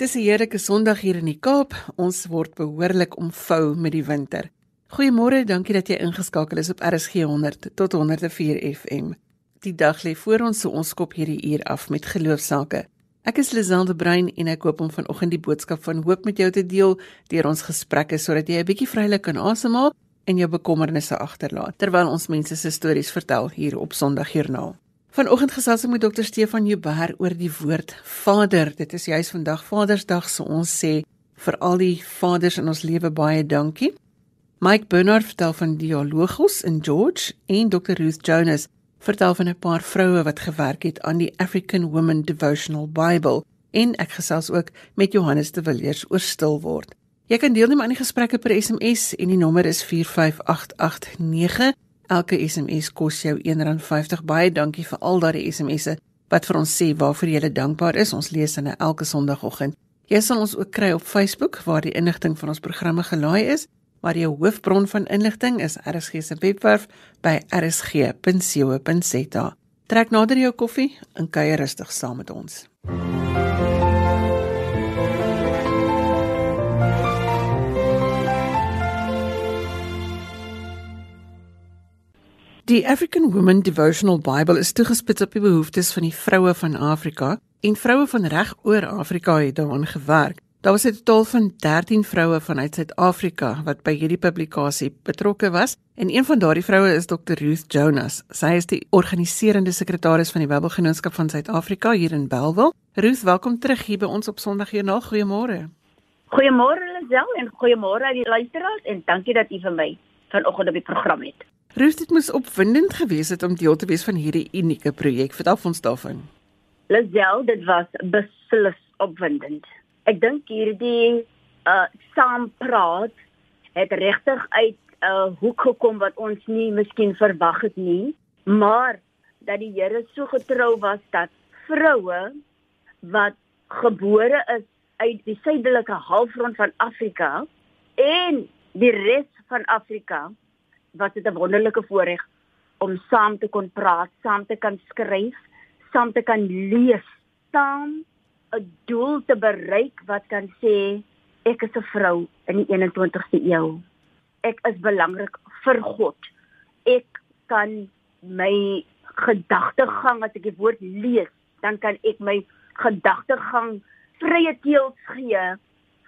Dis 'n heerlike Sondag hier in die Kaap. Ons word behoorlik omvou met die winter. Goeiemôre, dankie dat jy ingeskakel is op RSG 100 tot 104 FM. Die dag lê voor ons, so ons skop hierdie uur af met geloofsake. Ek is Liselde Brein en ek hoop om vanoggend die boodskap van hoop met jou te deel deur ons gesprekke sodat jy 'n bietjie vrylik kan asemhaal en jou bekommernisse agterlaat terwyl ons mense se stories vertel hier op Sondagjoernaal. Vanoggend gesels ek met dokter Stefan Jubber oor die woord Vader. Dit is juis vandag Vadersdag, so ons sê vir al die vaders in ons lewe baie dankie. Mike Bernard vertel van Dialogos in George en Dr Ruth Jonas vertel van 'n paar vroue wat gewerk het aan die African Women Devotional Bible en ek gesels ook met Johannes de Villiers oor stil word. Jy kan deelneem aan die gesprekke per SMS en die nommer is 45889. Elke SMS kos jou R1.50. Baie dankie vir al daardie SMS'e wat vir ons sê waarvoor jy dankbaar is. Ons lees hulle elke Sondagoggend. Jy sal ons ook kry op Facebook waar die inligting van ons programme gelaai is, maar jou hoofbron van inligting is RSG se webwerf by rsg.co.za. Trek nader jou koffie en kuier rustig saam met ons. MUZIEK Die African Women Devotional Bible is toegespits op die behoeftes van die vroue van Afrika en vroue van reg oor Afrika het daaraan gewerk. Daar was 'n totaal van 13 vroue vanuit Suid-Afrika wat by hierdie publikasie betrokke was en een van daardie vroue is Dr Ruth Jonas. Sy is die organiserende sekretaris van die Bybelgenootskap van Suid-Afrika hier in Bellville. Ruth, welkom terug hier by ons op Sondag hier na. Goeiemôre. Goeiemôre Lisel en goeiemôre aan die luisteraars en dankie dat u vir my vanoggend op die program het. Ruth, dit moes opwindend gewees het om deel te wees van hierdie unieke projek. Vertel ons daarvan. Lisel, dit was beslis opwindend. Ek dink hierdie uh saam praat het regtig uit 'n uh, hoek gekom wat ons nie miskien verwag het nie, maar dat die Here so getrou was dat vroue wat gebore is uit die suidelike halfrond van Afrika en die res van Afrika was dit 'n wonderlike voorreg om saam te kon praat, saam te kan skryf, saam te kan lees, saam 'n doel te bereik wat kan sê ek is 'n vrou in die 21ste eeu. Ek is belangrik vir God. Ek kan my gedagtegang as ek die woord lees, dan kan ek my gedagtegang vrye teels gee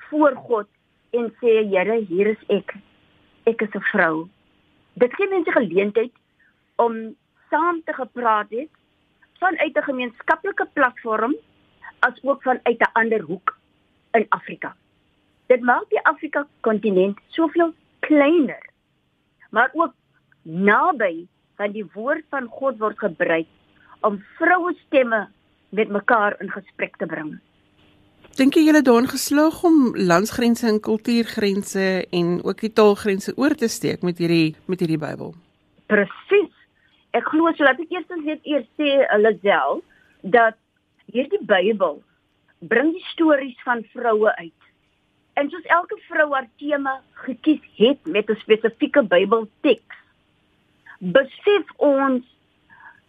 voor God en sê Here, hier is ek. Ek is 'n vrou dit gee mense geleentheid om saam te gepraat het vanuit 'n gemeenskaplike platform as ook vanuit 'n ander hoek in Afrika. Dit maak die Afrika kontinent soveel kleiner, maar ook naby van die woord van God word gebruik om vroue stemme met mekaar in gesprek te bring. Dink jy julle daarin geslaag om landsgrense en kultuurgrense en ook die taalgrense oor te steek met hierdie met hierdie Bybel? Presies. Ek glo so dat ek eers net eers sê Lazel dat hierdie Bybel bring die stories van vroue uit. En soos elke vrou haar tema gekies het met 'n spesifieke Bybelteks, besef ons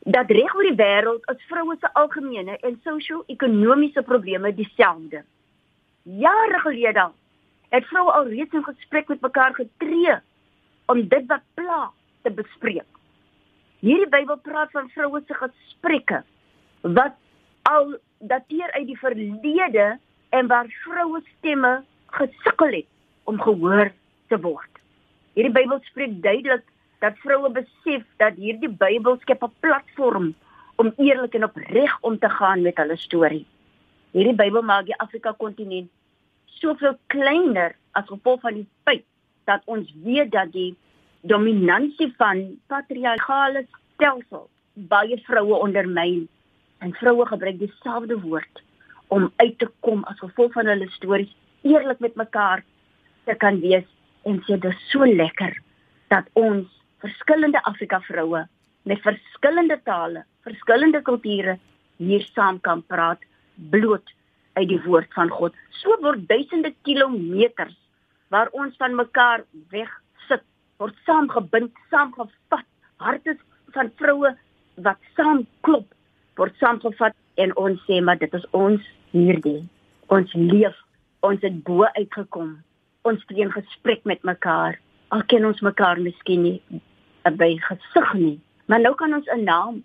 dat reg oor die wêreld as vroue se algemene en sosio-ekonomiese probleme dieselfde. Jare gelede het vroue al reeds in gesprek met mekaar getree om dit wat pla te bespreek. Hierdie Bybel praat van vroue se gesprekke wat al dateer uit die verlede en waar vroue stemme gesukkel het om gehoor te word. Hierdie Bybel spreek duidelik dat vroue besef dat hierdie Bybel skep 'n platform om eerlik en opreg om te gaan met hulle storie. Hierdie Bybel maak die Afrika kontinent soveel kleiner as gevolg van die feit dat ons weet dat die dominansie van patriargale stelsel baie vroue ondermyn en vroue gebruik dieselfde woord om uit te kom as gevolg van hulle stories eerlik met mekaar te kan wees en sê dit is so lekker dat ons verskillende Afrika vroue met verskillende tale, verskillende kulture hier saam kan praat bloot uit die woord van God. So word duisende kilometers waar ons van mekaar weg sit, word saamgebind, saamgevat. Harte van vroue wat saam klop, word saamgevat en ons sê maar dit is ons hierdie. Ons leef, ons het bo uitgekom. Ons het 'n gesprek met mekaar. Al ken ons mekaar miskien nie by gesig nie, maar nou kan ons 'n naam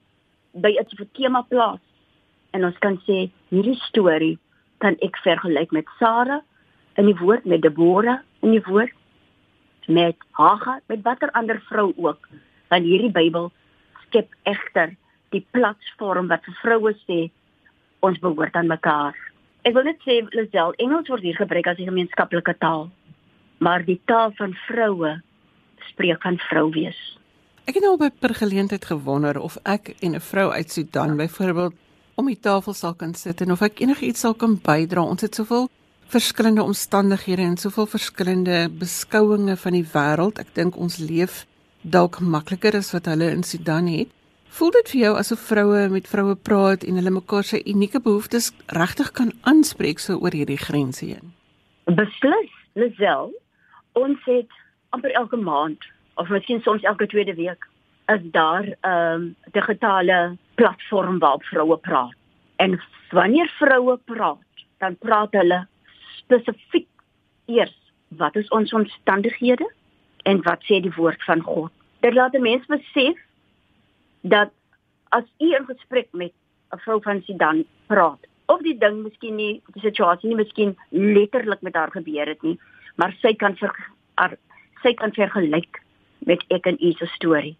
by 'n tema plaas en ons kan sê hierdie storie kan ek vergelyk met Sara in die woord met Deborah in die woord met Hagar met watter ander vrou ook want hierdie Bybel skep egter die platform wat vir vroue sê ons behoort aan mekaar. Ek wil net sê Lisel, Engels word hier gebruik as 'n gemeenskaplike taal. Maar die taal van vroue spreek van vrou wees. Ek het nou by per geleentheid gewonder of ek en 'n vrou uit Sudan byvoorbeeld om die tafel sal kan sit en of ek enigiets sal kan bydra. Ons het soveel verskillende omstandighede en soveel verskillende beskouinge van die wêreld. Ek dink ons leef dalk makliker as wat hulle in Sudan het. Voel dit vir jou asof vroue met vroue praat en hulle mekaar se unieke behoeftes regtig kan aanspreek so oor hierdie grense heen? Beslis, Lisel. Ons het amper elke maand of miskien soms elke tweede week is daar 'n um, digitale platform waar vroue praat. En wanneer vroue praat, dan praat hulle spesifiek eers wat is ons omstandighede en wat sê die woord van God. Dit laat 'n mens besef dat as u 'n gesprek met 'n vrou van Sudan praat, of die ding miskien nie die situasie nie miskien letterlik met haar gebeur het nie, maar sy kan vir haar sy kan vergelyk met ek en u se storie.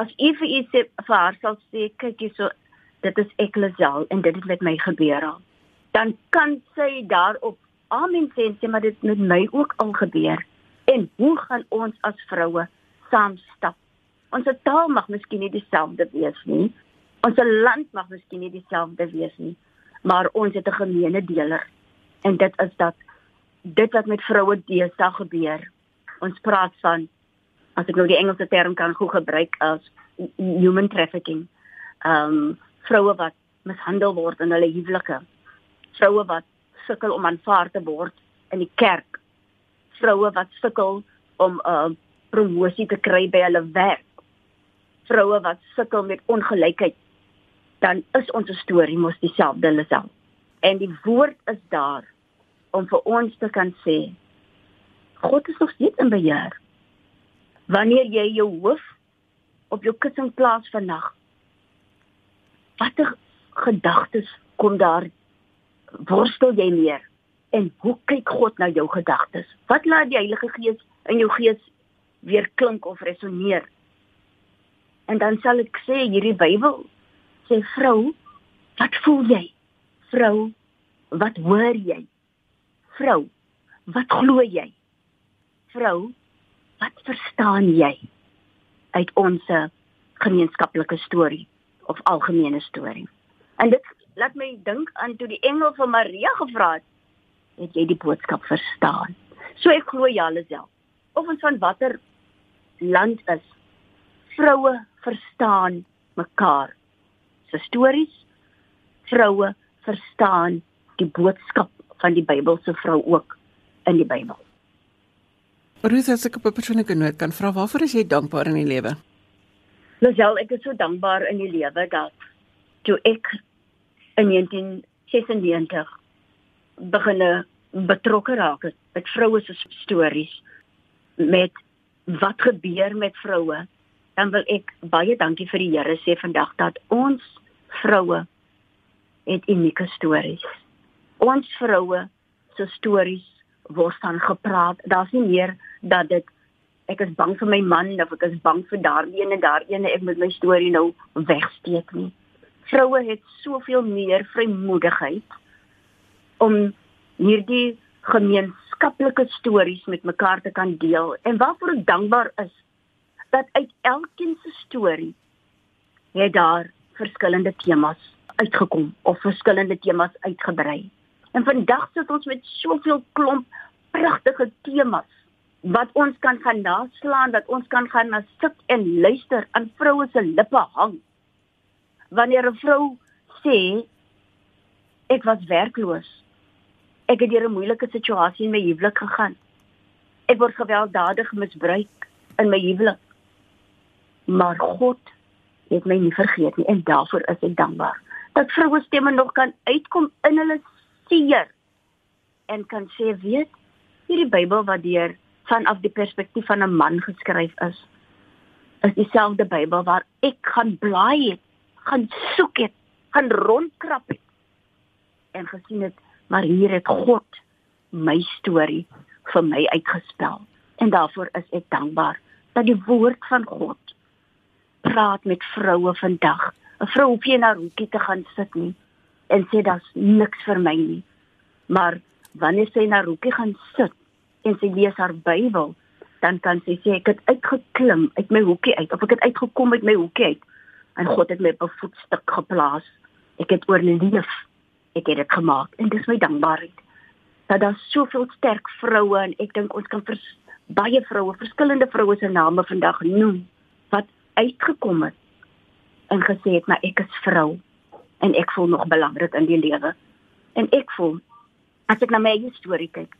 As u vir u sê vir haar sal sê kyk jy so dit is ek Lisel en dit het met my gebeur al. Dan kan sy daarop amen sê sê maar dit met my ook al gebeur. En hoe gaan ons as vroue saam stap? Ons taal mag miskien nie dieselfde wees nie. Ons land mag miskien nie dieselfde wees nie. Maar ons het 'n gemeene deler. En dit is dat dit wat met vroue deesdae gebeur. Ons praat van as ek nou die Engelse term kan goed gebruik as human trafficking. Ehm um, vroue wat mishandel word in hulle huwelike. Vroue wat sukkel om aanvaar te word in die kerk. Vroue wat sukkel om 'n uh, promosie te kry by hulle werk. Vroue wat sukkel met ongelykheid. Dan is ons storie mos dieselfde lesal. En die woord is daar om vir ons te kan sê God is nog steeds in beheer. Wanneer jy jou hoof op jou kussing plaas vannag, watter gedagtes kom daar worstel jy meer en hoe kyk God na jou gedagtes? Wat laat die Heilige Gees in jou gees weer klink of resoneer? En dan sal ek sê hierdie Bybel sê vrou, wat voel jy? Vrou, wat hoor jy? Vrou, wat glo jy? Vrou, wat verstaan jy uit ons gemeenskaplike storie of algemene storie? En dit laat my dink aan toe die engel van Maria gevra het, het jy die boodskap verstaan? So ek glo jy alself. Of ons van watter land is, vroue verstaan mekaar se stories. Vroue verstaan die boodskap van die Bybelse vrou ook in die Bybel. Ruth, as ek op 'n persoonlike noot kan vra, waarvoor is jy dankbaar in die lewe? Lisel, ek is so dankbaar in die lewe dat toe ek in 1996 begin betrokke raak het met vroue se stories met wat gebeur met vroue dan wil ek baie dankie vir die Here sê vandag dat ons vroue het unieke stories ons vroue se stories word van gepraat. Daar's nie meer dat dit ek is bang vir my man of ek is bang vir daardie en daardie en ek moet my storie nou wegsteek nie. Vroue het soveel meer vrymoedigheid om hierdie gemeenskaplike stories met mekaar te kan deel. En waarvoor ek dankbaar is dat uit elkeen se storie het daar verskillende temas uitgekom of verskillende temas uitgebrei. En vandag sit ons met soveel klomp pragtige temas wat ons kan gaan naslaan, dat ons kan gaan na sit en luister aan vroue se lippe hang wanneer 'n vrou sê ek was werkloos. Ek het deur 'n moeilike situasie in my huwelik gegaan. Ek word gewelddadig misbruik in my huwelik. Maar God het my nie vergeet nie en daarvoor is ek dankbaar. Dat vroue stemme nog kan uitkom in hulle seer en kan sê weet hierdie Bybel wat deur vanaf die perspektief van 'n man geskryf is is dieselfde Bybel waar ek gaan blaai het, gaan soek het, gaan rondkrap het en gesien het maar hier het God my storie vir my uitgespel en daarvoor is ek dankbaar dat die woord van God praat met vroue vandag. 'n vrou hoef nie na hoekie te gaan sit nie en sê daar's niks vir my nie. Maar wanneer sy na hoekie gaan sit en sy lees haar Bybel, dan kan sy sê ek het uitgeklim uit my hoekie uit of ek het uitgekom uit my hoekie uit en God het my op 'n voetstuk geplaas. Ek het oorleef. Ek het dit gemaak en dis my dankbaarheid. Dat daar soveel sterk vroue en ek dink ons kan vers, baie vroue, verskillende vroue se name vandag noem wat uitgekom het en gesê het maar ek is vrou en ek voel nog belangrik in die lewe. En ek voel as ek na my eie storie kyk,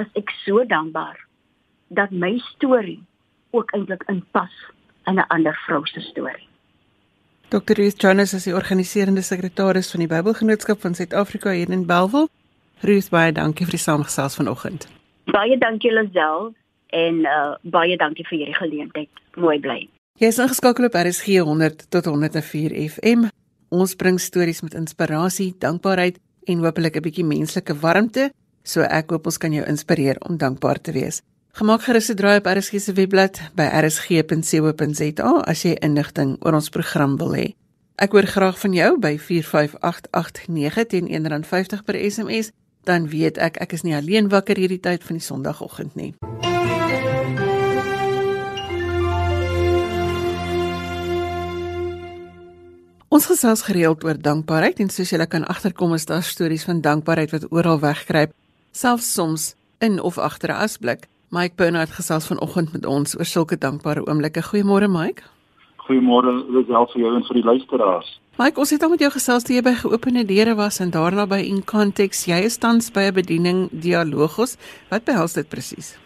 as ek so dankbaar dat my storie ook eintlik inpas in 'n ander vrou se storie. Dr. Ruth Jonas is die organiserende sekretaris van die Bybelgenootskap van Suid-Afrika hier in Bellville. Ruth, baie dankie vir die saamgesels vanoggend. Baie dankie Lazel en uh, baie dankie vir hierdie geleentheid. Mooi bly. Jy is ingeskakel op RSG 100 tot 104 FM. Ons bring stories met inspirasie, dankbaarheid en hopelik 'n bietjie menslike warmte, so ek hoop ons kan jou inspireer om dankbaar te wees. Gemaak gerus 'n draai op RSG se webblad by rsg.co.za as jy inligting oor ons program wil hê. Ek hoor graag van jou by 45889 teen R1.50 per SMS, dan weet ek ek is nie alleen wakker hierdie tyd van die Sondagoggend nie. Ons gesels gereeld oor dankbaarheid en soos julle kan agterkom is daar stories van dankbaarheid wat oral wegkruip, selfs soms in of agter 'n asblik. Mike Bernard gesels vanoggend met ons oor sulke dankbare oomblikke. Goeiemôre Mike. Goeiemôre Lisel vir jou en vir die luisteraars. Mike, ons het al met jou gesels toe jy by geopende deure was en daarna by In Context. Jy is tans by 'n bediening Dialogos. Wat behels dit presies?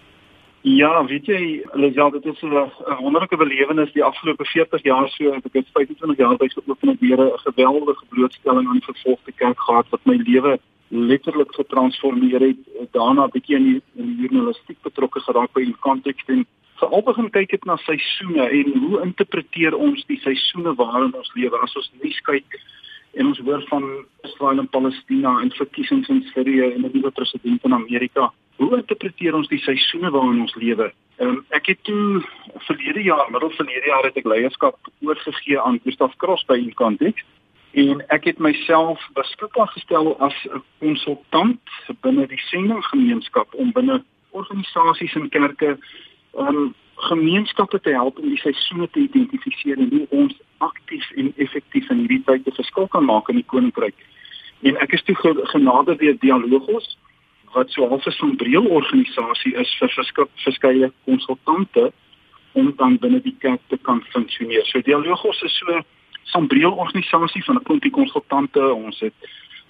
Ja, weet jy, Lisel, dit is 'n wonderlike belewenis die afgelope 40 jaar so. Ek het 25 jaar by geopende deure 'n geweldige blootstelling aan die vervolgde kerk gehad wat my lewe letterlik getransformeer het. Daarna 'n bietjie in die, in die journalistiek betrokke geraak by in konteks en veral begin kyk het na seisoene en hoe interpreteer ons die seisoene waarin ons lewe as ons nuus kyk en ons hoor van Israel en Palestina en verkiesings in Sirië en 'n nuwe president in Amerika hoe interpreteer ons die seisoene waarin ons lewe? Um, ek het toe verlede jaar, middel verlede jaar het ek leierskap oorgegee aan Gustav Cross by Incontext en ek het myself beskikbaar gestel as 'n konsultant binne die sendinggemeenskap om binne organisasies en kerke om gemeenskappe te help om die seisoene te identifiseer en hoe ons aktief en effektief in hierdie tyd 'n verskil kan maak in die koninkryk. En ek is toe genade deur Dialogos wat so half 'n sombreel organisasie is vir verskeie konsultante om dan binne die kerk te kan funksioneer. So Dialogos is so 'n sombreel organisasie van 'n klompie konsultante. Ons het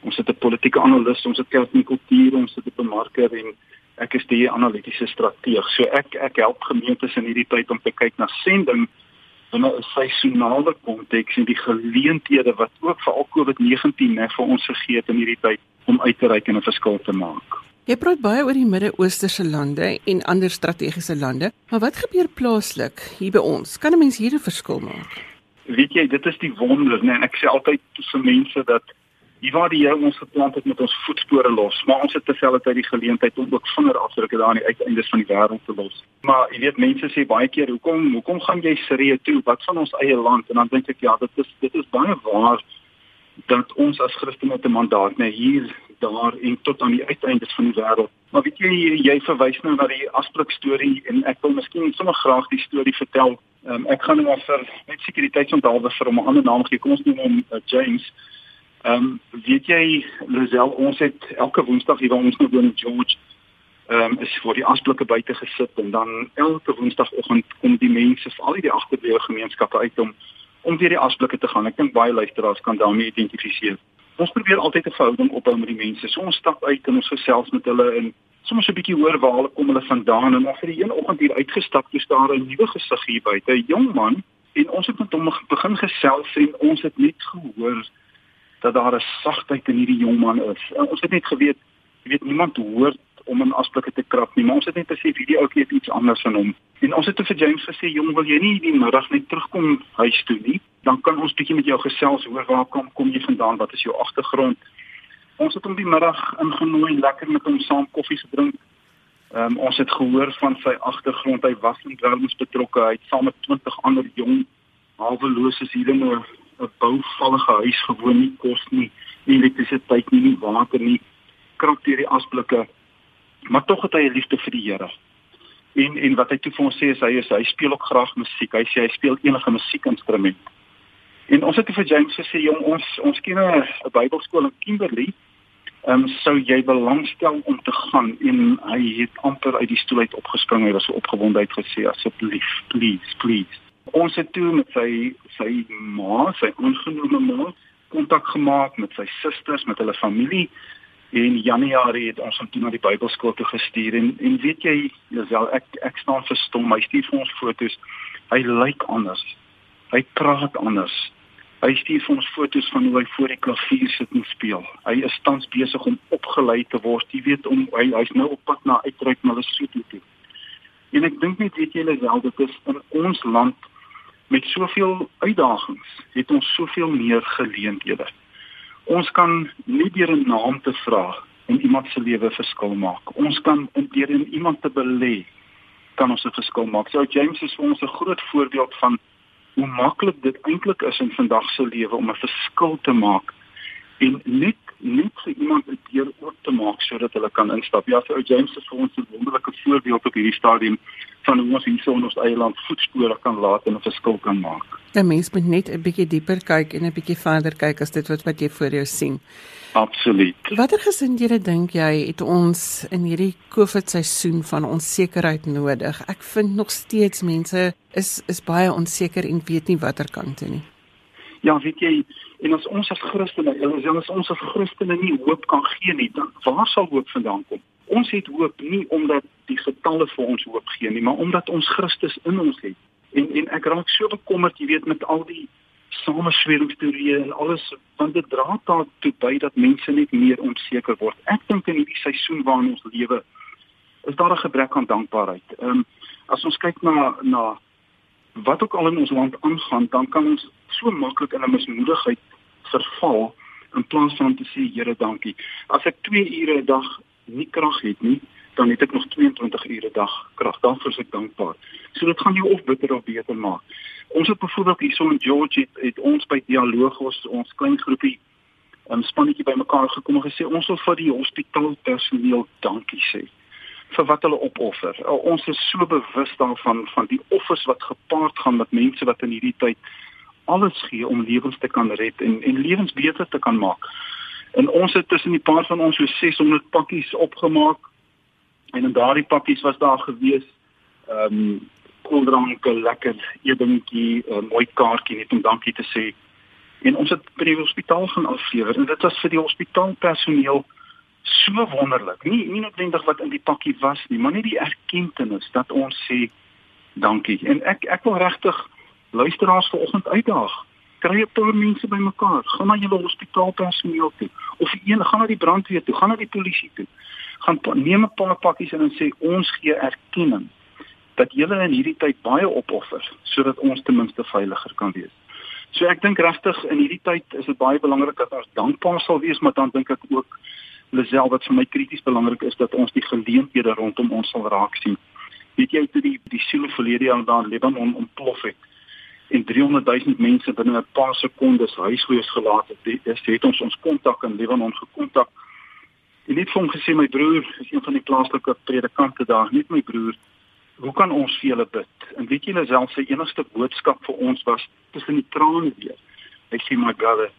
ons het 'n politieke analis, ons het kerkkultuur, ons het 'n bemarker en ek is die analitiese strateeg. So ek ek help gemeentes in hierdie tyd om te kyk na sending in 'n seisonale konteks en die geleenthede wat ook vir al COVID-19 net vir ons gegee het in hierdie tyd om uit te reik en 'n verskil te maak. Jy praat baie oor die Midde-Oosterse lande en ander strategiese lande, maar wat gebeur plaaslik hier by ons? Kan 'n mens hier 'n verskil maak? Weet jy, dit is die wonder, nee, ek sê altyd vir mense dat hier waar die Here ons geplant het met ons voetspore los, maar ons het terselfdertyd die geleentheid om ook vingerafdrukke daar aan die uiteindes van die wêreld te los. Maar jy weet mense sê baie keer, hoekom hoekom gaan jy Sirië toe? Wat van ons eie land? En dan dink ek ja, dit is dit is baie waar dat ons as Christene 'n mandaat het hier daar en tot aan die uiteindes van die wêreld. Maar weet jy jy verwys nou na die asblik storie en ek wil miskien sommer graag die storie vertel. Um, ek gaan nou maar vir net sekuriteitsonthalwe vir hom 'n ander naam gee. Kom ons noem hom uh, James. Ehm um, weet jy Lisel ons het elke woensdag hier waar ons nou woon in George ehm um, is vir die asblikke buite gesit en dan elke woensdagoggend kom die mense vir al die agterblewe gemeenskappe uit om om weer die asblikke te gaan. Ek dink baie luisteraars kan daarmee identifiseer. Ons probeer altyd 'n verhouding opbou met die mense. So ons stap uit en ons gesels met hulle en soms 'n bietjie hoor waar hulle kom hulle vandaan en dan vir die een oggend hier uitgestap toe staan 'n nuwe gesig hier buite, 'n jong man en ons het met hom begin gesels en ons het net gehoor dat daar 'n sagtheid in hierdie jong man is. En ons het net geweet jy weet niemand hoort om in asblikke te krap nie, maar ons het net gesê hierdie ouetjie het iets anders in hom. En ons het te vir James gesê, "Jong, wil jy nie die middag net terugkom huis toe nie? Dan kan ons bietjie met jou gesels hoor waar kom kom jy vandaan? Wat is jou agtergrond?" Ons het hom die middag ingenooi, lekker met hom saam koffie gedrink. Ehm um, ons het gehoor van sy agtergrond. Hy was in dwelms betrokke. Hy het saam met 20 ander jong haweloses hier in 'n 'n bouvallige huis gewoon, nie kos nie, nie elektrisiteit nie, nie water nie, krap deur die asblikke maar tog het hy 'n liefde vir die Here. En en wat hy toe vir ons sê is hy is hy speel ook graag musiek. Hy sê hy speel enige musiekinstrument. En ons het vir James gesê jong ons ons ken 'n Bybelskool in Kimberley. Ehm um, sou jy belangstel om te gaan en hy het amper uit die stoel uit opgespring. Hy was so opgewonde uit gesê asseblief, please, please. Ons het toe met sy sy ma, sy ongenome ma kontak gemaak met sy susters, met hulle familie En Januarie het ons hom toe na die Bybelskool toe gestuur en en weet jy, Lisel, ek ek staan verstom. Hy stuur vir ons foto's. Hy lyk anders. Hy praat anders. Hy stuur vir ons foto's van hoe hy voor die klavier sit en speel. Hy is tans besig om opgelei te word. Jy weet om hy hy's nou op pad na uitreik na Lesotho toe. En ek dink net weet jy Lisel, dit is in ons land met soveel uitdagings, het ons soveel meer geleenthede. Ons kan nie deur 'n naam te vra in iemand se lewe verskil maak. Ons kan deur in iemand te belê kan ons 'n verskil maak. So James is vir ons 'n groot voorbeeld van hoe maklik dit eintlik is in vandag se lewe om 'n verskil te maak en net net vir iemand 'n deur oop te maak sodat hulle kan instap. Ja, so James is vir ons 'n wonderlike voorbeeld op hierdie stadium van hoe ons hierso in ons eie land voetspore kan laat en 'n verskil kan maak. 'n Mens moet net 'n bietjie dieper kyk en 'n bietjie verder kyk as dit wat wat jy voor jou sien. Absoluut. Watter gesindhede dink jy het ons in hierdie COVID seisoen van onsekerheid nodig? Ek vind nog steeds mense is is baie onseker en weet nie watter kant toe nie. Ja, weet jy, en as ons as Christene, as ons as Christene nie hoop kan gee nie, dan waar sal hoop vandaan kom? Ons het hoop nie omdat die getalle vir ons hoop gee nie, maar omdat ons Christus in ons het. En en ek raak so bekommerd, jy weet, met al die samesweringsteorieë en alles, want dit dra daartoe by dat mense net meer onseker word. Ek dink in hierdie seisoen waarin ons lewe, is daar 'n gebrek aan dankbaarheid. Ehm um, as ons kyk na na wat ook al in ons land aangaan, dan kan ons so maklik in 'n mismoedigheid verval in plaas van te sê Here dankie. As ek 2 ure 'n dag nie krag het nie, dan het ek nog 22 ure dag krag. Daarvoor is ek dankbaar. So dit gaan jou of bitter of beter maak. Ons het byvoorbeeld hierso in George het, het ons by dialoog ons ons klein groepie 'n um, spannetjie bymekaar gekom en gesê ons wil vir die hospitaalpersoneel dankie sê vir wat hulle opoffer. Uh, ons is so bewus daarvan van die offers wat gepaard gaan met mense wat in hierdie tyd alles gee om lewens te kan red en en lewens beter te kan maak. En ons het tussen die paar van ons so 600 pakkies opgemaak. En in daardie pakkies was daar gewees ehm um, koeldranke, lekker eetdingetjie, 'n mooi kaartjie net om dankie te sê. En ons het by die hospitaal gaan aflewer en dit was vir die hospitaalpersoneel so wonderlik. Nie nie noodwendig wat in die pakkie was nie, maar net die erkenning dat ons sê dankie. En ek ek wil regtig luisteraars vanoggend uitdaag. Kry 'n paar mense bymekaar, gaan na julle hospitaalpersoneel toe of een gaan na die brandweer toe, gaan na die polisie toe. Gaan neem 'n paar pakkies en dan sê ons gee erkenning dat julle in hierdie tyd baie opoffer sodat ons ten minste veiliger kan wees. So ek dink regtig in hierdie tyd is dit baie belangrik dat ons dankbaar sal wees, maar dan dink ek ook Lisel wat vir my krities belangrik is dat ons die geleenthede rondom ons sal raak sien. Weet jy toe die die siele verlede jaar daar in Libanon ontplof het, en 300 000 mense binne 'n paar sekondes huisloos gelaat het. Dit het ons ons kontak in Libanon gekontak. En net vir hom gesê my broer is een van die plaaslike predikante daar, net my broer. Hoe kan ons vir julle bid? En weet julle self sy enigste boodskap vir ons was tussen die trane weer. Hy sê my brother,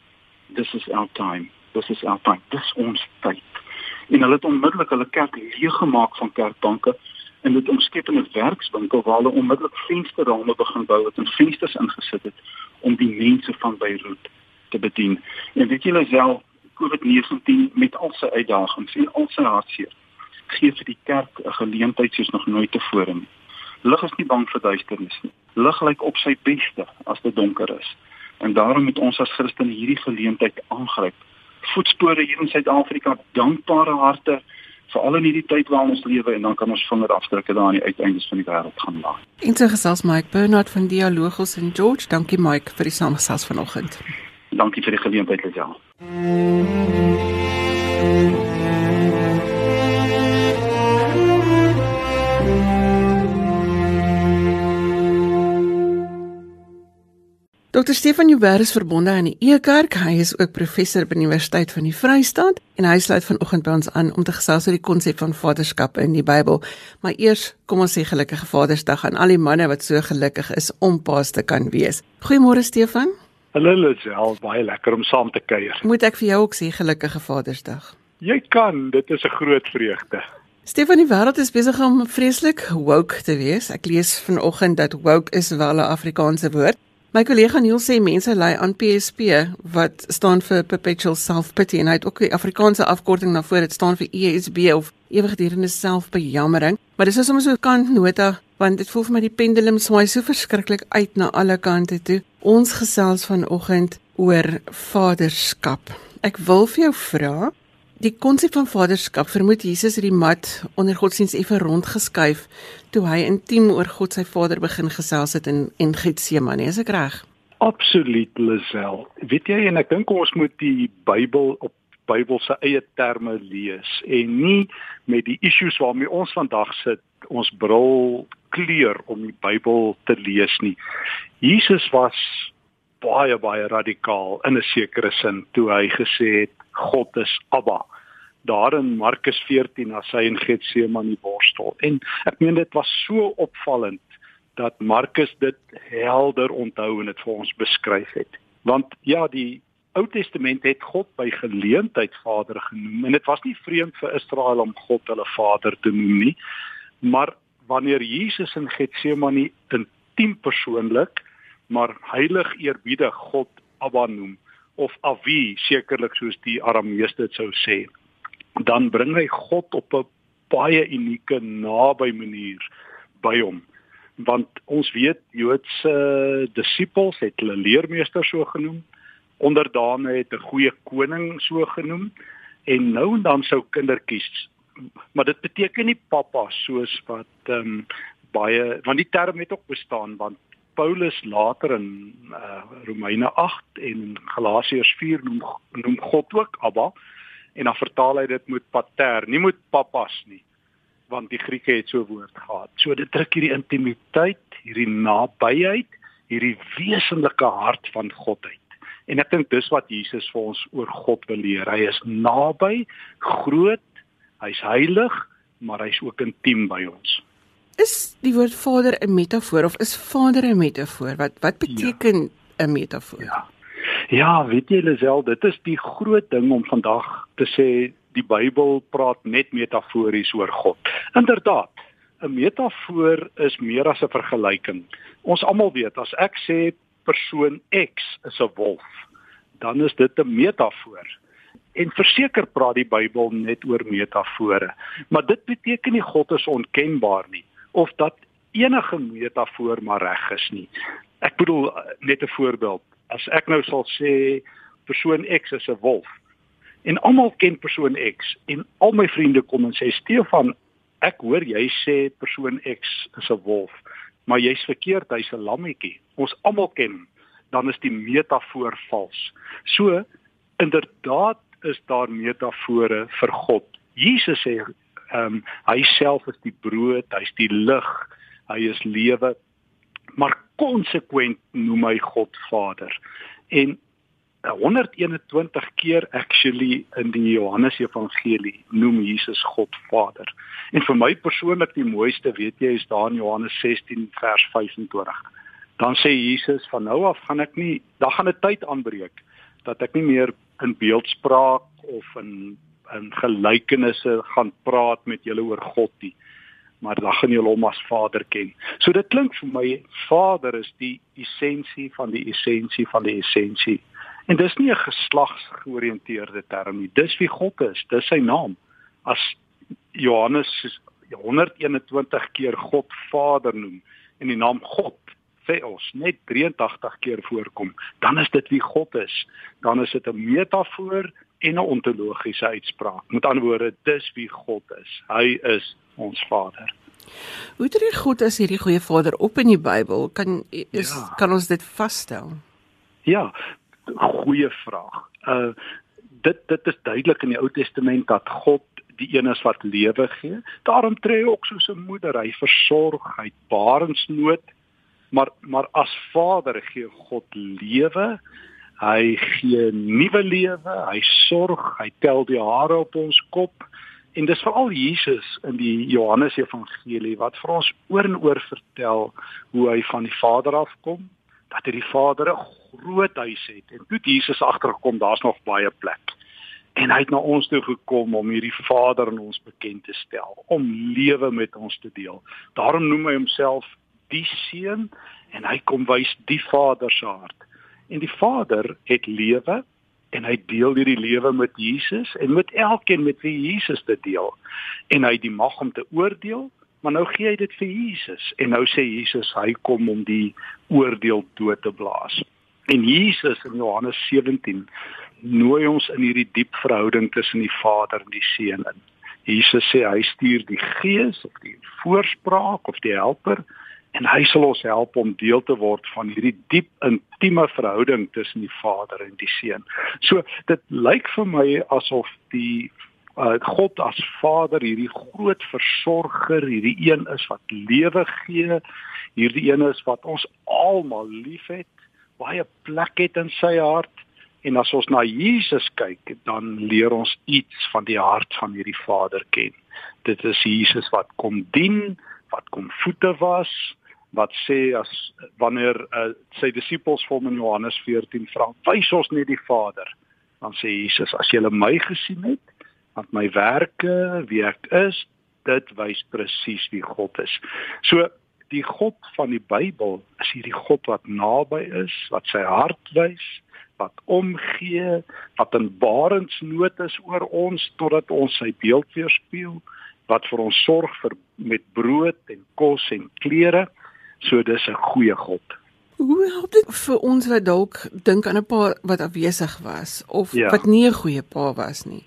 this is our time. This is our time. Dis ons tyd. En hulle het onmiddellik hulle kerk leeggemaak van kerkbanke en dit omskep in 'n werkswinkel waar hulle onmiddellik vensterrame begin bou het en vensters ingesit het om die mense van Beirut te bedien. En weet julle self COVID-19 met al sy uitdagings en al sy hartseer gee vir die kerk 'n geleentheid soos nog nooit tevore nie. Lig is nie bang vir duisternis nie. Lig lyk op sy beste as dit donker is. En daarom moet ons as Christene hierdie geleentheid aangryp voetspore hier in Suid-Afrika, dankbare harte veral in hierdie tyd waarin ons lewe en dan kan ons vingerafdrukke daar aan die uiteindes van die wêreld gaan laat. En so gesels Mike Bernard van Dialogos en George. Dankie Mike vir die samestelling vanoggend. Dankie vir die geleentheid, Lisel. Dr Stefan Joubert is verbonde aan die Ekerk. Hy is ook professor by die Universiteit van die Vrystaat en hy sluit vanoggend by ons aan om te gesels oor die konsep van vaderskap in die Bybel. Maar eers, kom ons sê gelukkige Vadersdag aan al die manne wat so gelukkig is om paas te kan wees. Goeiemôre Stefan. Hallo Lisel, baie lekker om saam te kuier. Moet ek vir jou ook sê gelukkige Vadersdag? Jy kan, dit is 'n groot vreugde. Stefan, die wêreld is besig om vreeslik woke te wees. Ek lees vanoggend dat woke is wel 'n Afrikaanse woord. My kollega Neil sê mense ly aan PSP wat staan vir perpetual self-pity en hy het ook die Afrikaanse afkorting daarvoor dit staan vir ESB of ewigdurende selfbejammering. Maar dis is sommer so 'n kantnota want dit voel vir my die pendulum swaai so verskriklik uit na alle kante toe. Ons gesels vanoggend oor vaderskap. Ek wil vir jou vra, Die konsep van vaderskap vermoed Jesus het die mat onder godsdiens effe rondgeskuif toe hy intiem oor God sy Vader begin gesels het in en Getsemane, is ek reg? Absoluut, Lisel. Weet jy en ek dink ons moet die Bybel op Bybelse eie terme lees en nie met die issues waarmee ons vandag sit ons bril kleur om die Bybel te lees nie. Jesus was baie baie radikaal in 'n sekere sin toe hy gesê het God is Abba daar in Markus 14 as hy in Getsemane worstel. En ek meen dit was so opvallend dat Markus dit helder onthou en dit vir ons beskryf het. Want ja, die Ou Testament het God by geleentheid Vader genoem en dit was nie vreemd vir Israel om God hulle Vader te noem nie. Maar wanneer Jesus in Getsemane intiem persoonlik, maar heilig eerbiedig God Abba noem of Avi sekerlik soos die Arameërs dit sou sê, dan bring hy God op 'n baie unieke naby manier by hom. Want ons weet Joodse disippels het hulle leermeester so genoem onderdane het 'n goeie koning so genoem en nou en dan sou kindertjies maar dit beteken nie pappa soos wat ehm um, baie want die term het ook bestaan want Paulus later in uh, Romeine 8 en Galasiërs 4 noem noem God ook Abba en dan vertaal hy dit met pater, nie met papas nie, want die Grieke het so 'n woord gehad. So dit druk hierdie intimiteit, hierdie nabyheid, hierdie wesenlike hart van God uit. En ek dink dis wat Jesus vir ons oor God wil leer. Hy is naby, groot, hy's heilig, maar hy's ook intiem by ons. Is die woord Vader 'n metafoor of is Vader 'n metafoor? Wat wat beteken 'n ja. metafoor? Ja. Ja, weet jy Lisel, dit is die groot ding om vandag te sê die Bybel praat net metafories oor God. Inderdaad, 'n metafoor is meer as 'n vergelyking. Ons almal weet as ek sê persoon X is 'n wolf, dan is dit 'n metafoor. En verseker praat die Bybel net oor metafore, maar dit beteken nie God is onkenbaar nie of dat enige metafoor maar reg is nie. Ek bedoel net 'n voorbeeld as ek nou sal sê persoon X is 'n wolf. En almal ken persoon X en al my vriende kom en sê Stefan ek hoor jy sê persoon X is 'n wolf maar jy's verkeerd hy's 'n lammetjie. Ons almal ken dan is die metafoor vals. So inderdaad is daar metafore vir God. Jesus sê ehm um, hy self is die brood hy's die lig hy is lewe. Maar konsekwent noem hy God Vader. En 121 keer actually in die Johannes Evangelie noem Jesus God Vader. En vir my persoonlik die mooiste, weet jy, is daar in Johannes 16 vers 25. Dan sê Jesus van nou af gaan ek nie, dan gaan 'n tyd aanbreek dat ek nie meer in beeldspraak of in in gelykenisse gaan praat met julle oor God nie maar dan gaan jy hom as Vader ken. So dit klink vir my Vader is die essensie van die essensie van die essensie. En dis nie 'n geslagsgeoriënteerde term nie. Dis wie God is, dis sy naam. As Johannes 121 keer God Vader noem en die naam God Theos net 83 keer voorkom, dan is dit wie God is. Dan is dit 'n metafoor en 'n ontologiese uitspraak. Met ander woorde, dis wie God is. Hy is ons Vader. Hoe tree God as hierdie goeie Vader op in die Bybel? Kan is ja. kan ons dit vasstel? Ja, goeie vraag. Uh dit dit is duidelik in die Ou Testament dat God die een is wat lewe gee. Daarom tree hy ook soos 'n moeder, hy versorg, hy barensnood, maar maar as Vader gee God lewe. Hy gee nuwe lewe, hy sorg, hy tel die hare op ons kop. En dis veral Jesus in die Johannes Evangelie wat vir ons oor en oor vertel hoe hy van die Vader afkom, dat hy die Vader 'n groot huis het en toe Jesus agtergekom, daar's nog baie plek. En hy het na ons toe gekom om hierdie Vader aan ons bekend te stel, om lewe met ons te deel. Daarom noem hy homself die Seun en hy kom wys die Vader se hart. En die Vader het lewe en hy deel hierdie lewe met Jesus en met elkeen met wie Jesus dit deel. En hy het die mag om te oordeel, maar nou gee hy dit vir Jesus en nou sê Jesus hy kom om die oordeel dood te blaas. En Jesus in Johannes 17 nooi ons in hierdie diep verhouding tussen die Vader en die Seun in. Jesus sê hy stuur die Gees of die voorspraak of die helper en hy sal ons help om deel te word van hierdie diep intieme verhouding tussen die Vader en die Seun. So dit lyk vir my asof die uh, God as Vader hierdie groot versorger, hierdie een is wat lewe gee, hierdie een is wat ons almal liefhet baie plek het in sy hart en as ons na Jesus kyk, dan leer ons iets van die hart van hierdie Vader ken. Dit is Jesus wat kom dien, wat kom voete was, wat sê as wanneer uh, sy disippels hom in Johannes 14 vra, "Wys ons net die Vader." Dan sê Jesus, "As julle my gesien het, wat my werke, wie ek is, dit wys presies wie God is." So die God van die Bybel is hierdie God wat naby is, wat sy hart wys, wat omgee, wat in barensnood is oor ons totdat ons sy beeld weerspieël, wat vir ons sorg vir met brood en kos en klere. So dis 'n goeie God. Hoe help dit vir ons wat dalk dink aan 'n pa wat afwesig was of ja. wat nie 'n goeie pa was nie?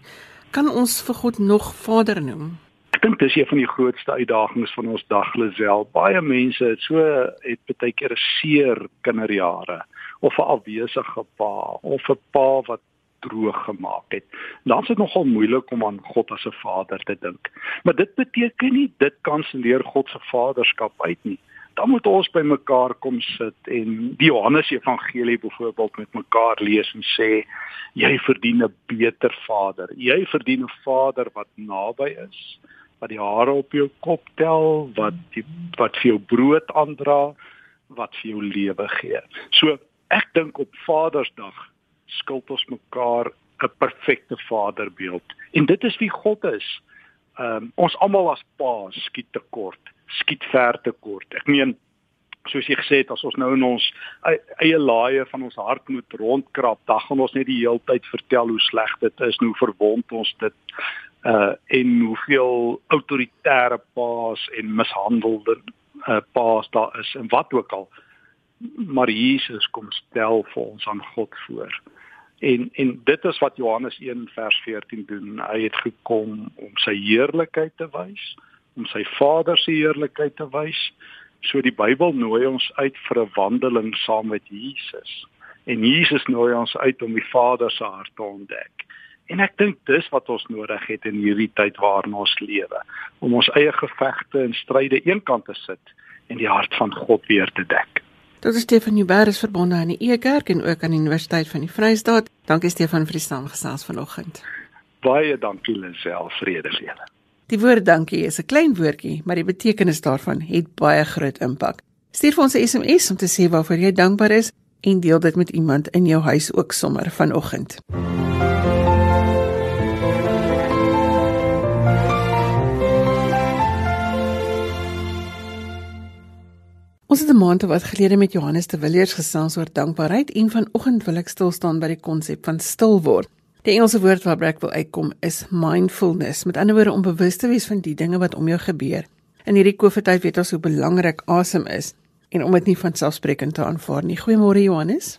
Kan ons vir God nog Vader noem? Ek dink dis een van die grootste uitdagings van ons dag Lisel. Baie mense het so het baie keer 'n seer kinderjare of 'n afwesige pa of 'n pa wat droog gemaak het. Dan is dit nogal moeilik om aan God as 'n vader te dink. Maar dit beteken nie dit kanselleer God se vaderskap uit nie. Dan moet ons by mekaar kom sit en die Johannes Evangelie byvoorbeeld met mekaar lees en sê jy verdien 'n beter vader. Jy verdien 'n vader wat naby is wat die hare op jou kop tel, wat die, wat vir jou brood aandra, wat vir jou lewe gee. So ek dink op Vadersdag skuld ons mekaar 'n perfekte vaderbeeld. En dit is wie God is. Um, ons almal as pa skiet tekort, skiet ver tekort. Ek meen soos jy gesê het as ons nou in ons eie laaie van ons hart moet rondkrap, dan gaan ons net die hele tyd vertel hoe sleg dit is, hoe verwond ons dit uh en hoeveel autoritaire paas en mishandelde uh, paas daar is en wat ook al maar Jesus kom stel vir ons aan God voor. En en dit is wat Johannes 1 vers 14 doen. Hy het gekom om sy heerlikheid te wys, om sy Vader se heerlikheid te wys. So die Bybel nooi ons uit vir 'n wandeling saam met Jesus. En Jesus nooi ons uit om die Vader se hart te ontdek. En ek dink dis wat ons nodig het in hierdie tyd waarin ons lewe, om ons eie gevegte en stryde eenkant te sit en die hart van God weer te dek. Dit is Stefan Nieuwberg is verbonde aan die Ekerk en ook aan die Universiteit van die Vrystaat. Dankie Stefan vir die saamgesels vanoggend. Baie dankie Lisel, vrede vir julle. Die woord dankie is 'n klein woordjie, maar die betekenis daarvan het baie groot impak. Stuur vir ons 'n SMS om te sê waarvoor jy dankbaar is en deel dit met iemand in jou huis ook sommer vanoggend. Ons het 'n maand wat gelede met Johannes de Villiers gesels oor dankbaarheid en vanoggend wil ek stil staan by die konsep van stil word. Die Engelse woord waar ek wil uitkom is mindfulness, met ander woorde om bewus te wees van die dinge wat om jou gebeur. In hierdie COVID-tyd weet ons hoe belangrik asem is en om dit nie van selfsprekend te aanvaar nie. Goeiemôre Johannes.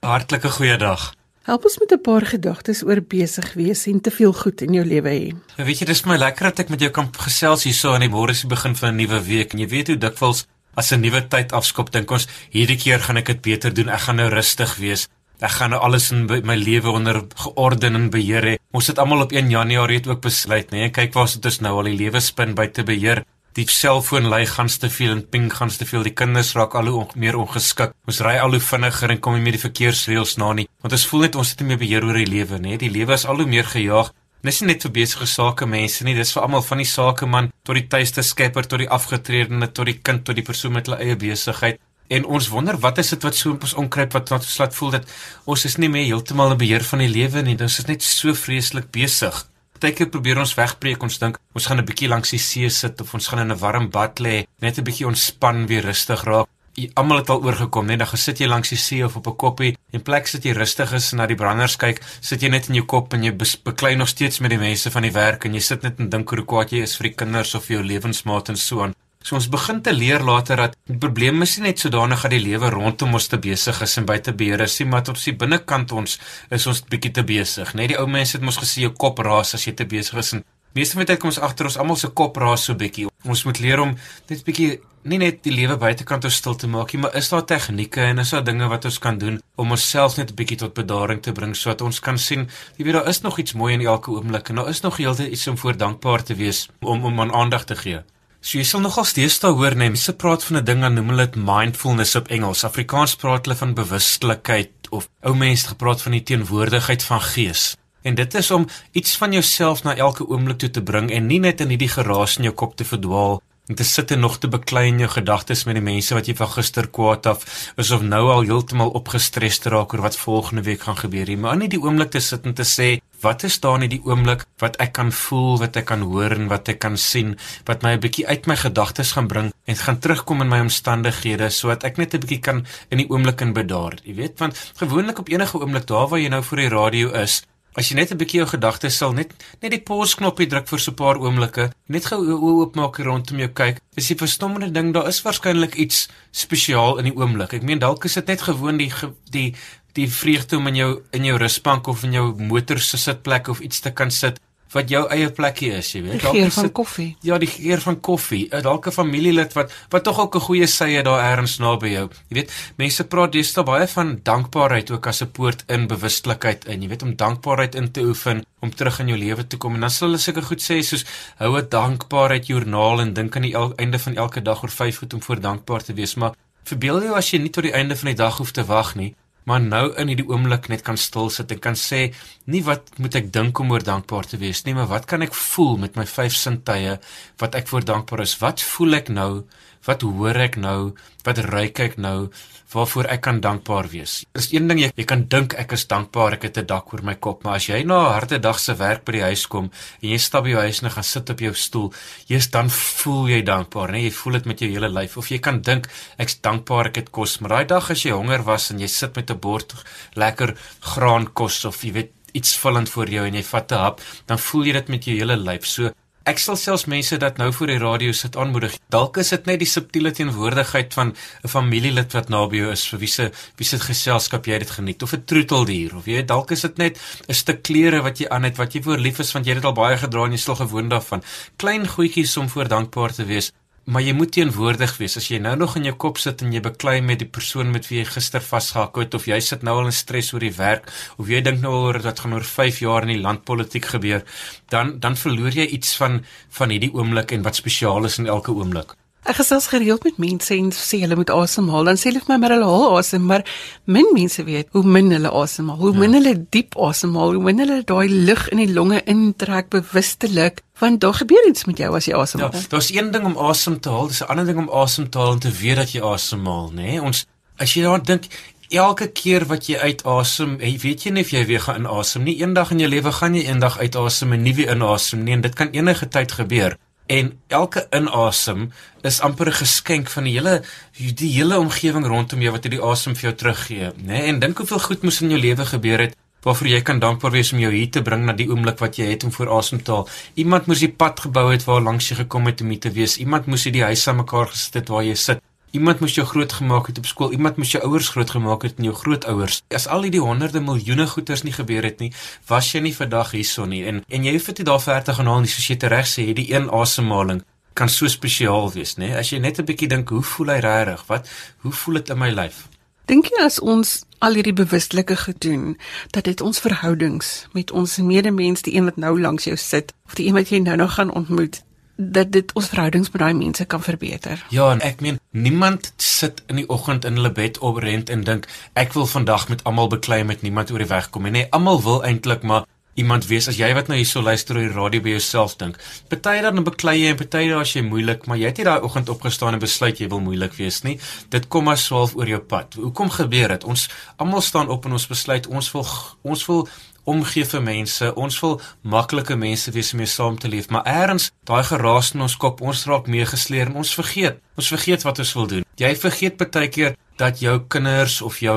Hartlike goeiedag. Help ons met 'n paar gedagtes oor besig wees en te veel goed in jou lewe hê. Ja, weet jy, dis vir my lekker dat ek met jou kan gesels hierso aan die môre se begin van 'n nuwe week en jy weet hoe dikwels as 'n nuwe tyd afskop dink ons hierdie keer gaan ek dit beter doen. Ek gaan nou rustig wees. Ek gaan nou alles in my lewe onder georden en beheer hê. Ons het almal op 1 Januarie het ook besluit, nee, kyk waar sit ons nou al die lewe spin buite beheer. Die selfoon lei gans te veel en ping gans te veel. Die kinders raak al hoe meer ongeskik. Ons ry al hoe vinniger en kom nie meer die verkeersreëls na nie. Want ons voel net ons het nie meer beheer oor die lewe nie. Die lewe is al hoe meer gejaag. Dis nie net vir besige sake mense nie, dis vir almal van die sakeman tot die tuiste skepper tot die afgetrede tot die kind tot die persoon met hulle eie besigheid. En ons wonder wat is dit wat so op ons onkruip wat ons laat voel dat ons is nie meer heeltemal in beheer van die lewe nie. Ons is net so vreeslik besig. Partykeer probeer ons wegbreek. Ons dink ons gaan 'n bietjie langs die see sit of ons gaan in 'n warm bad lê, net 'n bietjie ontspan, weer rustig raak. Almal het al oorgekom, net dan gesit jy langs die see of op 'n koppie en plek sit jy rustig is en na die branders kyk, sit jy net in jou kop en jy beklei nog steeds met die mense van die werk en jy sit net en dink hoe kwaad jy is vir die kinders of vir jou lewensmaat en so aan. So ons begin te leer later dat die probleem is nie net sodanig dat die lewe rondom ons te besig is en buite beheer is nie, maar tot die binnekant ons is ons bietjie te besig. Net die ou mense het mos gesê jou kop raas as jy te besig is en meeste van die tyd kom ons agter ons almal se kop raas so bietjie. Ons moet leer om net bietjie nie net die lewe buitekant ons stil te maak nie, maar is daar tegnieke en is daar dinge wat ons kan doen om onsself net 'n bietjie tot bedaring te bring sodat ons kan sien, jy weet daar is nog iets mooi in elke oomblik en daar is nog heeltyd iets om voor dankbaar te wees om om aan aandag te gee. So jy sal nogal steeds daar hoor nee, mense praat van 'n ding aan noem hulle dit mindfulness op Engels. Afrikaans praat hulle van bewustelikheid of ou mense gepraat van die teenwoordigheid van gees. En dit is om iets van jouself na elke oomblik toe te bring en nie net in hierdie geraas in jou kop te verdwaal en te sit en nog te beklei in jou gedagtes met die mense wat jy van gister kwaad af is of nou al heeltemal opgestres te raak oor wat volgende week gaan gebeur nie, maar net die oomblik te sit en te sê wat is daar in die oomblik wat ek kan voel, wat ek kan hoor en wat ek kan sien wat my 'n bietjie uit my gedagtes gaan bring en gaan terugkom in my omstandighede sodat ek net 'n bietjie kan in die oomblik in bedaar. Jy weet, want gewoonlik op enige oomblik daar waar jy nou voor die radio is, As jy net 'n bietjie jou gedagtes sal net net die pause knoppie druk vir so 'n paar oomblikke, net gou oë oopmaak rondom jou kyk, is jy verstommende ding, daar is waarskynlik iets spesiaal in die oomblik. Ek meen dalk is dit net gewoon die die die vreugde om in jou in jou rusbank of in jou motor se sitplek of iets te kan sit wat jou eie plekkie is, jy weet. Dalk is dit koffie. Ja, die geur van koffie. Eh, dalk 'n familielid wat wat tog ook 'n goeie sye daar ergens naby jou. Jy weet, mense praat deesdae baie van dankbaarheid ook as 'n poort in bewustelikheid in. Jy weet om dankbaarheid in te oefen om terug in jou lewe te kom. En dan sal hulle seker goed sê soos hou 'n dankbaarheid joernaal en dink aan die einde van elke dag oor 5 goed om voor dankbaar te wees. Maar verbeel jou as jy nie tot die einde van die dag hoef te wag nie maar nou in hierdie oomblik net kan stil sit en kan sê nie wat moet ek dink om oor dankbaar te wees nie maar wat kan ek voel met my vyf sintuie wat ek voor dankbaar is? Wat voel ek nou? Wat hoor ek nou? Wat ruik ek nou waarvoor ek kan dankbaar wees. Dis een ding jy, jy kan dink ek is dankbaar ek het 'n dak oor my kop, maar as jy na 'n harde dag se werk by die huis kom en jy stap by jou huis en gaan sit op jou stoel, jy's dan voel jy dankbaar, né? Jy voel dit met jou hele lyf of jy kan dink ek's dankbaar ek het kos, maar daai dag as jy honger was en jy sit met 'n bord lekker graankos of jy weet iets vullend voor jou en jy vat 'n hap, dan voel jy dit met jou hele lyf. So Ek sal selfs mense dat nou voor die radio sit aanmoedig. Dalk is dit net die subtiele teenwoordigheid van 'n familielid wat naby jou is, vir wie se wie se geselskap jy dit geniet of 'n troeteldier of jy dalk is dit net 'n stuk klere wat jy aan het wat jy voor lief is want jy het dit al baie gedra en jy sal gewoond daarvan. Klein goedjies om voor dankbaar te wees maar jy moet teenwoordig wees. As jy nou nog in jou kop sit en jy beklei met die persoon met wie jy gister vasgehak het of jy sit nou al in stres oor die werk of jy dink nou oor wat gaan oor 5 jaar in die landpolitiek gebeur dan dan verloor jy iets van van hierdie oomblik en wat spesiaal is in elke oomblik Ek gesels gereeld met mense en sê hulle moet asemhaal. Dan sê hulle vir my maar hulle haal asem, maar min mense weet hoe min hulle asemhaal. Hoe min ja. hulle diep asemhaal, hoe min hulle daai lug in die longe intrek bewustelik, want daar gebeur iets met jou as jy asemhaal. Ja, daar's een ding om asem te haal, dis 'n ander ding om asem te haal en te weet dat jy asemhaal, nê? Nee? Ons as jy daaraan dink Elke keer wat jy uitasem, hey, weet jy nie of jy weer gaan inasem nie. Eendag in jou lewe gaan jy eendag uitasem en nie weer inasem nie en dit kan enige tyd gebeur en elke inasem is amper 'n geskenk van die hele die hele omgewing rondom jou wat hierdie asem vir jou teruggee, né? Nee, en dink hoeveel goed moes in jou lewe gebeur het waarvoor jy kan dankbaar wees om jou hier te bring na die oomblik wat jy het om voor asem te haal. Iemand moes die pad gebou het waar langs jy gekom het om hier te wees. Iemand moes hierdie huis aan mekaar gesit het waar jy sit. Iemand moes jou grootgemaak het op skool, iemand moes jou ouers grootgemaak het en jou grootouers. As al hierdie honderde miljoene goeters nie gebeur het nie, was jy nie vandag hierson nie. En en jy hoef dit daar ver te gaan haal nie, soos jy reg sê, hierdie een asemhaling kan so spesiaal wees, nê? As jy net 'n bietjie dink, hoe voel hy regtig? Wat hoe voel dit in my lyf? Dink jy as ons al hierdie bewustelike gedoen dat dit ons verhoudings met ons medemens, die een wat nou langs jou sit of die een wat jy nou nog gaan ontmoet, dat dit ons verhoudings met daai mense kan verbeter. Ja, en ek meen niemand sit in die oggend in hulle bed oprent en dink ek wil vandag met almal beklei met niemand oor die weg kom nie. Nee, almal wil eintlik maar iemand wees as jy wat nou hierso luister oor die radio by jouself dink. Party dan beklei jy en party dan as jy moeilik, maar jy het nie daai oggend opgestaan en besluit jy wil moeilik wees nie. Dit kom maar swaalf oor jou pad. Hoekom gebeur dit? Ons almal staan op en ons besluit ons wil ons wil omgee vir mense. Ons wil maklike mense wees om mee saam te leef, maar eers daai geraas in ons kop, ons raak meegesleer en ons vergeet. Ons vergeet wat ons wil doen. Jy vergeet baie keer dat jou kinders of jou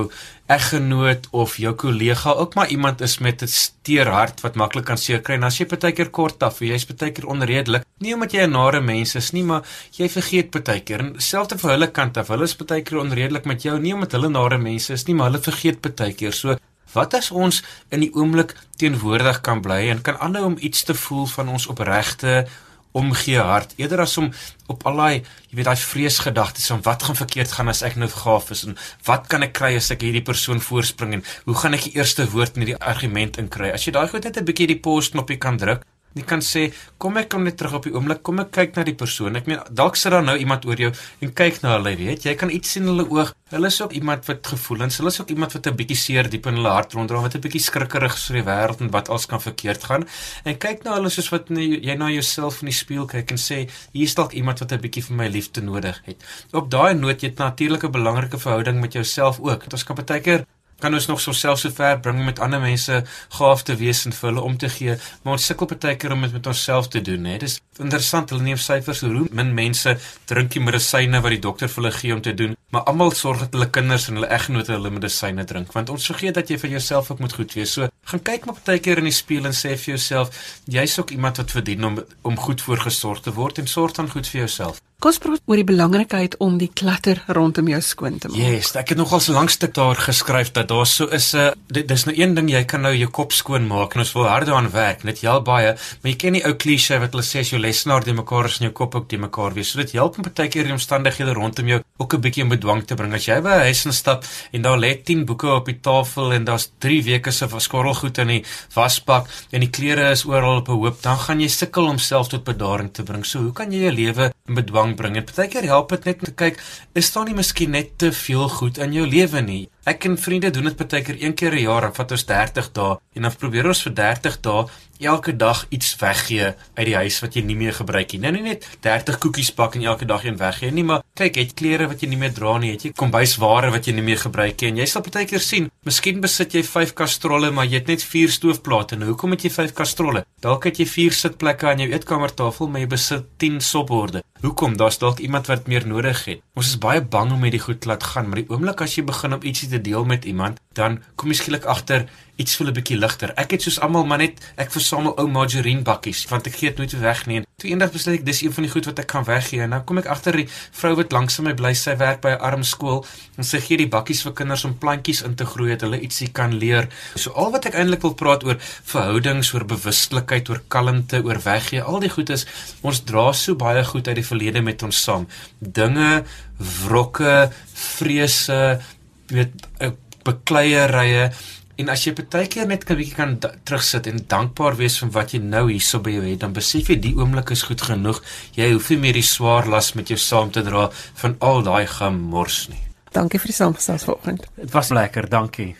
eggenoot of jou kollega ook maar iemand is met 'n steer hart wat maklik kan seer kry. En as jy baie keer kort af, jy's baie keer onredelik, nie omdat jy 'n nare mens is nie, maar jy vergeet baie keer. En selfs van hulle kant af, hulle is baie keer onredelik met jou, nie omdat hulle nare mense is nie, maar hulle vergeet baie keer. So Wat as ons in die oomblik teenwoordig kan bly en kan aanhou om iets te voel van ons opregte omgee hart eerder as om op al daai jy weet daai vreesgedagtes van wat gaan verkeerd gaan as ek nou gaaf is en wat kan ek kry as ek hierdie persoon voorspring en hoe gaan ek die eerste woord in die argument inkry? As jy daai goed net 'n bietjie die pause knoppie kan druk Jy kan sê, kom ek kom net terug op die oomblik, kom ek kyk na die persoon. Ek meen, dalk sit daar nou iemand oor jou en kyk na hulle, weet jy, kan iets sien in hulle oog. Hulle is ook iemand wat gevoelens, hulle is ook iemand wat 'n bietjie seer diep in hulle hart rondra, wat 'n bietjie skrikkerig is vir die wêreld en wat alles kan verkeerd gaan. En kyk na hulle soos wat nie, jy na jouself in die spieël kyk en sê, hier is dalk iemand wat 'n bietjie vir my liefde nodig het. Op daai noot jy het natuurlik 'n belangrike verhouding met jouself ook. Dit ons kan baie keer kan ons nog so self so ver bring met ander mense gaaf te wees en vir hulle om te gee, maar ons sukkel baie keer om dit met onsself te doen, hè. Dis interessant, hulle neem syfers hoe min mense drink die medisyne wat die dokter vir hulle gee om te doen, maar almal sorg dat hulle kinders en hulle eggenote hulle medisyne drink, want ons vergeet dat jy vir jouself ook moet goed wees. So, gaan kyk maar baie keer in die spieël en sê vir jouself, jy's ook iemand wat verdien om om goed voorgesorg te word en sorg dan goed vir jouself. Kom praat oor die belangrikheid om die klatter rondom jou skoon te maak. Yes, ek het nogal so lank stuk daar geskryf dat daar so is 'n uh, dis nou een ding jy kan nou jou kop skoon maak en ons wil harde aan werk. Dit help baie, maar jy ken die ou klise wat hulle sê as jou lesenaar die mekaar is in jou kop ook die mekaar wees. So dit help om baie keer die omstandighede rondom jou ook 'n bietjie in bedwang te bring. As jy by 'n huis instap en daar lê 10 boeke op die tafel en daar's 3 weke se skorrelgoed in die wasbak en die klere is oral op 'n hoop, dan gaan jy sukkel om self tot bedaring te bring. So hoe kan jy jou lewe in bedwang bring. En partykeer help dit net om te kyk, is daar nie miskien net te veel goed in jou lewe nie? Ek en vriende doen dit baie keer een keer 'n jaar, vat ons 30 dae en dan probeer ons vir 30 dae elke dag iets weggee uit die huis wat jy nie meer gebruik nie. Nou nie net 30 koekies bak en elke dag een weggee nie, maar kyk, het klere wat jy nie meer dra nie, het jy kombuisware wat jy nie meer gebruik nie en jy sal baie keer sien, miskien besit jy 5 kastrolle, maar jy het net 4 stoofplate. Nou hoekom het jy 5 kastrolle? Dalk het jy 4 sitplekke aan jou eetkamertafel, maar jy besit 10 sopborde. Hoekom? Daar's dalk iemand wat meer nodig het. Ons is baie bang om hierdie goed te laat gaan, maar die oomblik as jy begin om ietsie te deel met iemand, dan kom jy skielik agter iets voel 'n bietjie ligter. Ek het soos almal maar net ek versamel ou margarine bakkies want ek gee dit nooit weg nie. Toe eendag besluit ek dis een van die goed wat ek kan weggee en nou kom ek agter die vrou wat langs my bly sy werk by 'n arm skool en sy gee die bakkies vir kinders om plantjies in te groei dat hulle ietsie kan leer. So al wat ek eintlik wil praat oor verhoudings, oor bewustelikheid, oor kalmte, oor weggee, al die goed is ons dra so baie goed uit die verlede met ons saam. Dinge, wrokke, vrese, weet eh, bekleierye En as jy baie keer net 'n bietjie kan terugsit en dankbaar wees vir wat jy nou hierso by jou het, dan besef jy die oomblik is goed genoeg. Jy hoef nie meer die swaar las met jou saam te dra van al daai gemors nie. Dankie vir die saamgesels vanoggend. Dit was lekker, dankie.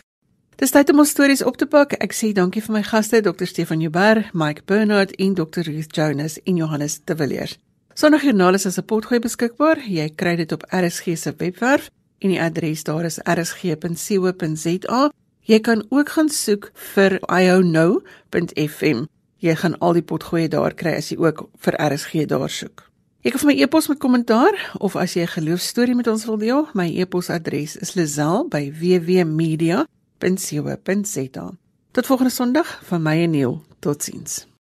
Dis tyd om ons stories op te pak. Ek sê dankie vir my gaste, Dr. Stefan Jubber, Mike Bernard en Dr. Ruth Jonas en Johannes de Villiers. Sonderjoernaal is as 'n potgooi beskikbaar. Jy kry dit op RSG se webwerf en die adres daar is rsg.co.za. Jy kan ook gaan soek vir ihow.no.fm. Jy gaan al die potgoeie daar kry as jy ook vir RSG daar soek. Jy kan vir my e-pos met kommentaar of as jy 'n geloofstorie met ons wil deel, my e-posadres is lazel@wwmedia.co.za. Tot volgende Sondag van my en Neil. Totsiens.